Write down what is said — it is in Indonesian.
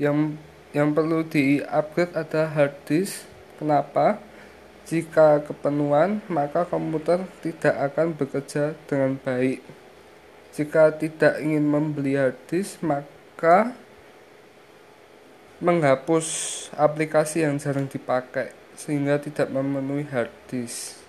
yang yang perlu di-upgrade ada hard disk. Kenapa? Jika kepenuhan, maka komputer tidak akan bekerja dengan baik. Jika tidak ingin membeli hard disk, maka menghapus aplikasi yang jarang dipakai sehingga tidak memenuhi hard disk.